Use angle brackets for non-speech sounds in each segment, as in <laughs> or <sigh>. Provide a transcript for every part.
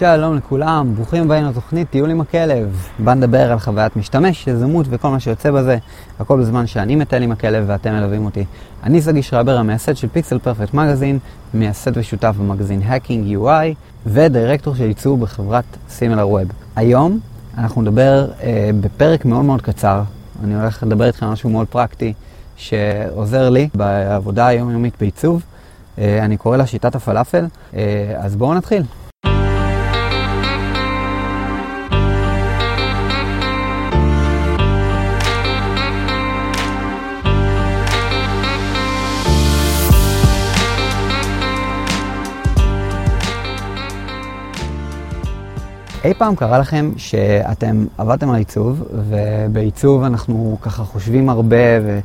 שלום לכולם, ברוכים הבאים לתוכנית טיול עם הכלב. בה נדבר על חוויית משתמש, יזמות וכל מה שיוצא בזה, הכל בזמן שאני מטייל עם הכלב ואתם מלווים אותי. אני זגי שרבר, המייסד של פיקסל פרפקט מגזין, מייסד ושותף במגזין Hacking UI, ודירקטור של ייצור בחברת סימלר ווב. היום אנחנו נדבר אה, בפרק מאוד מאוד קצר, אני הולך לדבר איתכם על משהו מאוד פרקטי, שעוזר לי בעבודה היומיומית בעיצוב. אה, אני קורא לה שיטת הפלאפל, אה, אז בואו נתחיל. אי פעם קרה לכם שאתם עבדתם על עיצוב, ובעיצוב אנחנו ככה חושבים הרבה,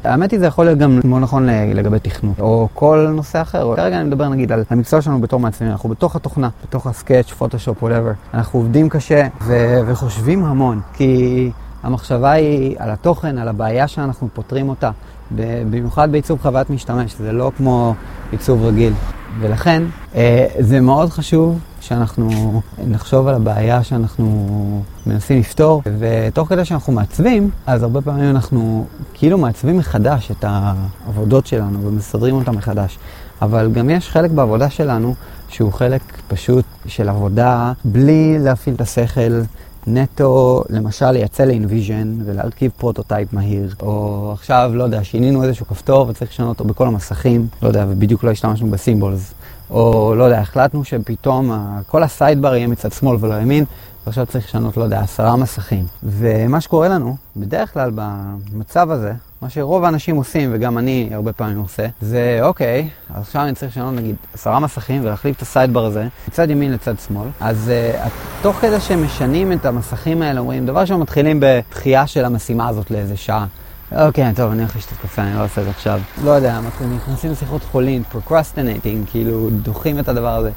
והאמת היא זה יכול להיות גם מאוד נכון לגבי תכנות, או כל נושא אחר. כרגע אני מדבר נגיד על המקצוע שלנו בתור מעצבים, אנחנו בתוך התוכנה, בתוך ה Sketch, Photoshop, whatever. אנחנו עובדים קשה ו- וחושבים המון, כי המחשבה היא על התוכן, על הבעיה שאנחנו פותרים אותה, במיוחד בעיצוב חוויית משתמש, זה לא כמו עיצוב רגיל. ולכן אה, זה מאוד חשוב שאנחנו נחשוב על הבעיה שאנחנו מנסים לפתור, ותוך כדי שאנחנו מעצבים, אז הרבה פעמים אנחנו כאילו מעצבים מחדש את העבודות שלנו ומסדרים אותן מחדש. אבל גם יש חלק בעבודה שלנו שהוא חלק פשוט של עבודה בלי להפעיל את השכל. נטו, למשל, לייצא ל InVision ולהרכיב prototype מהיר, או עכשיו, לא יודע, שינינו איזשהו כפתור וצריך לשנות אותו בכל המסכים, לא יודע, ובדיוק לא השתמשנו ב symbols, או לא יודע, החלטנו שפתאום כל ה sidebar יהיה מצד שמאל ולא ימין, ועכשיו צריך לשנות, לא יודע, עשרה מסכים. ומה שקורה לנו, בדרך כלל במצב הזה, מה שרוב האנשים עושים, וגם אני הרבה פעמים עושה, זה אוקיי, עכשיו אני צריך לשנות נגיד עשרה מסכים ולהחליף את הסיידבר הזה מצד ימין לצד שמאל. אז uh, תוך כדי שהם משנים את המסכים האלה, אומרים, דבר ראשון מתחילים בדחייה של המשימה הזאת לאיזה שעה. אוקיי, טוב, אני הולך לשתות קפה, אני לא עושה את זה עכשיו. לא יודע, נכנסים לשיחות חולין, procrastinating, כאילו דוחים את הדבר הזה.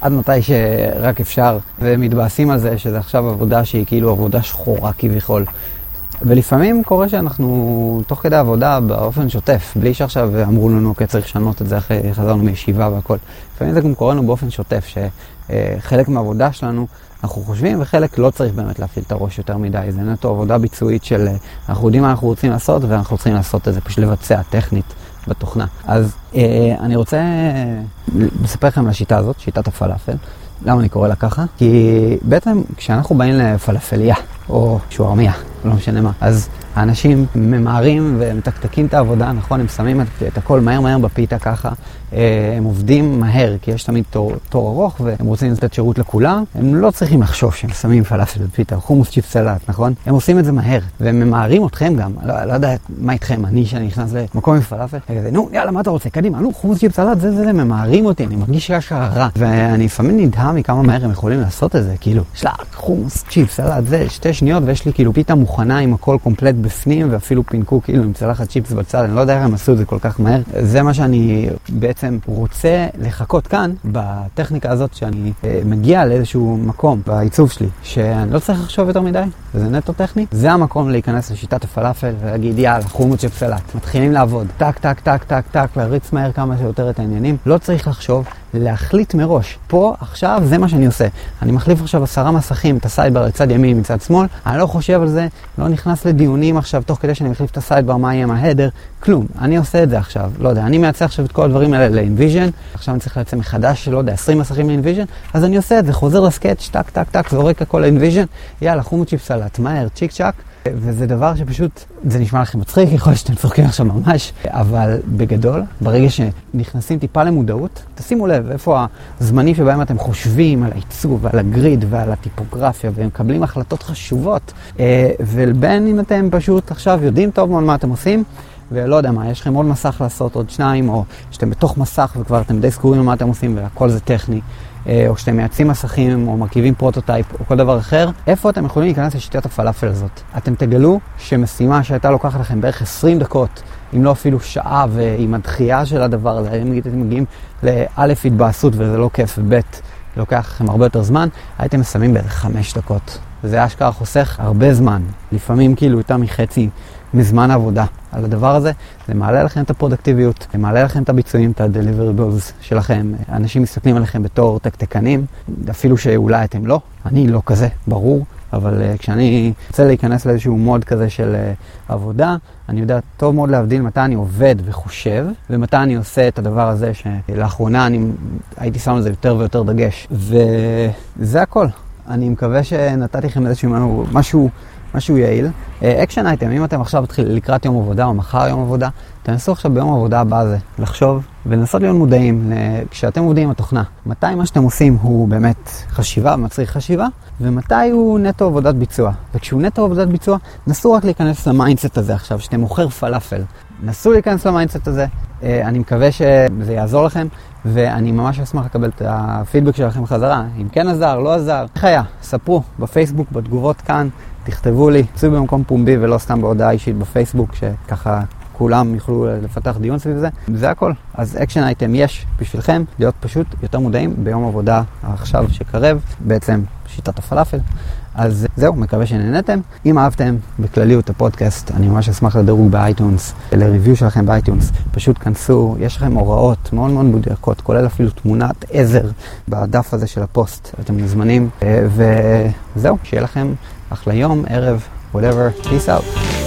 עד מתי שרק אפשר, ומתבאסים על זה שזה עכשיו עבודה שהיא כאילו עבודה שחורה כביכול. ולפעמים קורה שאנחנו תוך כדי עבודה באופן שוטף, בלי שעכשיו אמרו לנו, אוקיי, צריך לשנות את זה אחרי חזרנו מישיבה והכל. לפעמים זה גם קורה לנו באופן שוטף, שחלק מהעבודה שלנו אנחנו חושבים, וחלק לא צריך באמת להפעיל את הראש יותר מדי. זה נטו עבודה ביצועית של אנחנו יודעים מה אנחנו רוצים לעשות, ואנחנו צריכים לעשות את זה, פשוט לבצע טכנית בתוכנה. אז אה, אני רוצה לספר לכם על השיטה הזאת, שיטת הפלאפל. למה אני קורא לה ככה? כי בעצם כשאנחנו באים לפלאפליה, או שווארמיה, לא משנה מה, אז האנשים ממהרים ומתקתקים את העבודה, נכון? הם שמים את, את הכל מהר מהר בפיתה ככה. אה, הם עובדים מהר, כי יש תמיד תור, תור ארוך והם רוצים לתת שירות לכולם. הם לא צריכים לחשוב שהם שמים פלאפל בפיתה, חומוס צ'יפס סלט, נכון? הם עושים את זה מהר, והם ממהרים אתכם גם. לא, לא יודע מה איתכם, אני שאני נכנס למקום עם פלאפל, כזה, נו, יאללה, מה אתה רוצה? קדימה, נו, חומוס צ'יפס סלט, זה, זה, זה, ממהרים אותי, אני מרגיש שיש רע. ואני לפעמים נדהם מכמה מהר הם יכולים לעשות את זה, כאילו, יאללה חומוס צ'יפס סלט, זה שתי שניות, ויש לי כאילו עם הכל קומפלט בפנים, ואפילו פינקו כאילו עם צלחת צ'יפס בצד, אני לא יודע איך הם עשו את זה כל כך מהר. זה מה שאני בעצם רוצה לחקות כאן, בטכניקה הזאת, שאני אה, מגיע לאיזשהו מקום בעיצוב שלי, שאני לא צריך לחשוב יותר מדי, וזה נטו טכני. זה המקום להיכנס לשיטת הפלאפל ולהגיד, יאללה, חומוס צ'יפס סלט. מתחילים לעבוד. טק, טק, טק, טק, טק, להריץ מהר כמה שיותר את העניינים. לא צריך לחשוב, להחליט מראש. פה, עכשיו, זה מה שאני עושה. אני מחליף עכשיו עשרה מסכים, את ה sidebar לצד ימין, מצד שמאל, אני לא חושב על זה, לא נכנס לדיונים עכשיו, תוך כדי שאני מחליף את ה sidebar, מה יהיה עם ה header, כלום. אני עושה את זה עכשיו. לא יודע, אני מייצא עכשיו את כל הדברים האלה ל InVision, עכשיו אני צריך לייצא מחדש, לא יודע, 20 מסכים ל InVision, אז אני עושה את זה, חוזר ל Sketch, טק, טק, טק, זורק הכל ל InVision, יאללה, חומוס צ'יפס סלט, מהר, צ'יק צ'אק. וזה דבר שפשוט, זה נשמע לכם מצחיק, <laughs> יכול להיות שאתם צוחקים עכשיו ממש, אבל בגדול, ברגע שנכנסים טיפה למודעות, תשימו לב איפה הזמנים שבהם אתם חושבים על העיצוב ועל ה grid ועל הטיפוגרפיה ומקבלים החלטות חשובות, אה, ובין אם אתם פשוט עכשיו יודעים טוב מאוד מה אתם עושים, ולא יודע מה, יש לכם עוד מסך לעשות, עוד שניים, או שאתם בתוך מסך וכבר אתם די סגורים מה אתם עושים והכל זה טכני. אה, או שאתם מייצאים מסכים, או מרכיבים prototype, או כל דבר אחר, איפה אתם יכולים להיכנס לשיטת הפלאפל הזאת? אתם תגלו שמשימה שהייתה לוקחת לכם בערך 20 דקות, אם לא אפילו שעה, ועם הדחייה של הדבר הזה, אם אתם מגיעים לאלף התבאסות וזה לא כיף, וב' לוקח לכם הרבה יותר זמן, הייתם מסיימים בערך 5 דקות. וזה אשכרה חוסך הרבה זמן, לפעמים כאילו יותר מחצי מזמן העבודה על הדבר הזה, זה מעלה לכם את הפרודקטיביות, זה מעלה לכם את הביצועים, את ה-deliverables שלכם. אנשים מסתכלים עליכם בתור תקתקנים, אפילו שאולי אתם לא, אני לא כזה, ברור. אבל uh, כשאני רוצה להיכנס לאיזשהו מוד כזה של uh, עבודה, אני יודע טוב מאוד להבדיל מתי אני עובד וחושב, ומתי אני עושה את הדבר הזה שלאחרונה אני הייתי שם על זה יותר ויותר דגש. וזה הכל. אני מקווה שנתתי לכם איזשהו משהו, משהו יעיל. action uh, item, אם אתם עכשיו מתחילים לקראת יום עבודה או מחר יום עבודה, תנסו עכשיו ביום העבודה הבא הזה לחשוב ולנסות להיות מודעים כשאתם עובדים עם התוכנה. מתי מה שאתם עושים הוא באמת חשיבה, מצריך חשיבה, ומתי הוא נטו עבודת ביצוע. וכשהוא נטו עבודת ביצוע, נסו רק להיכנס ל mindset הזה עכשיו, שאתם מוכר פלאפל. נסו להיכנס ל mindset הזה, אני מקווה שזה יעזור לכם, ואני ממש אשמח לקבל את הפידבק שלכם חזרה. אם כן עזר, לא עזר, איך היה? ספרו בפייסבוק, בתגובות כאן, תכתבו לי, רצוי במקום פומבי ולא סתם בהודעה אישית בפייסבוק, שככה כולם יוכלו לפתח דיון סביב זה. זה הכל. אז action item יש בשבילכם להיות פשוט יותר מודעים ביום עבודה עכשיו שקרב, בעצם שיטת הפלאפל. אז זהו, מקווה שנהנתם. אם אהבתם בכלליות הפודקאסט, אני ממש אשמח לדירוג ב iTunes, ל review שלכם ב iTunes. פשוט כנסו, יש לכם הוראות מאוד מאוד מדויקות, כולל אפילו תמונת עזר בדף הזה של הפוסט. אתם מוזמנים, וזהו, שיהיה לכם אחלה יום, ערב, whatever, peace out.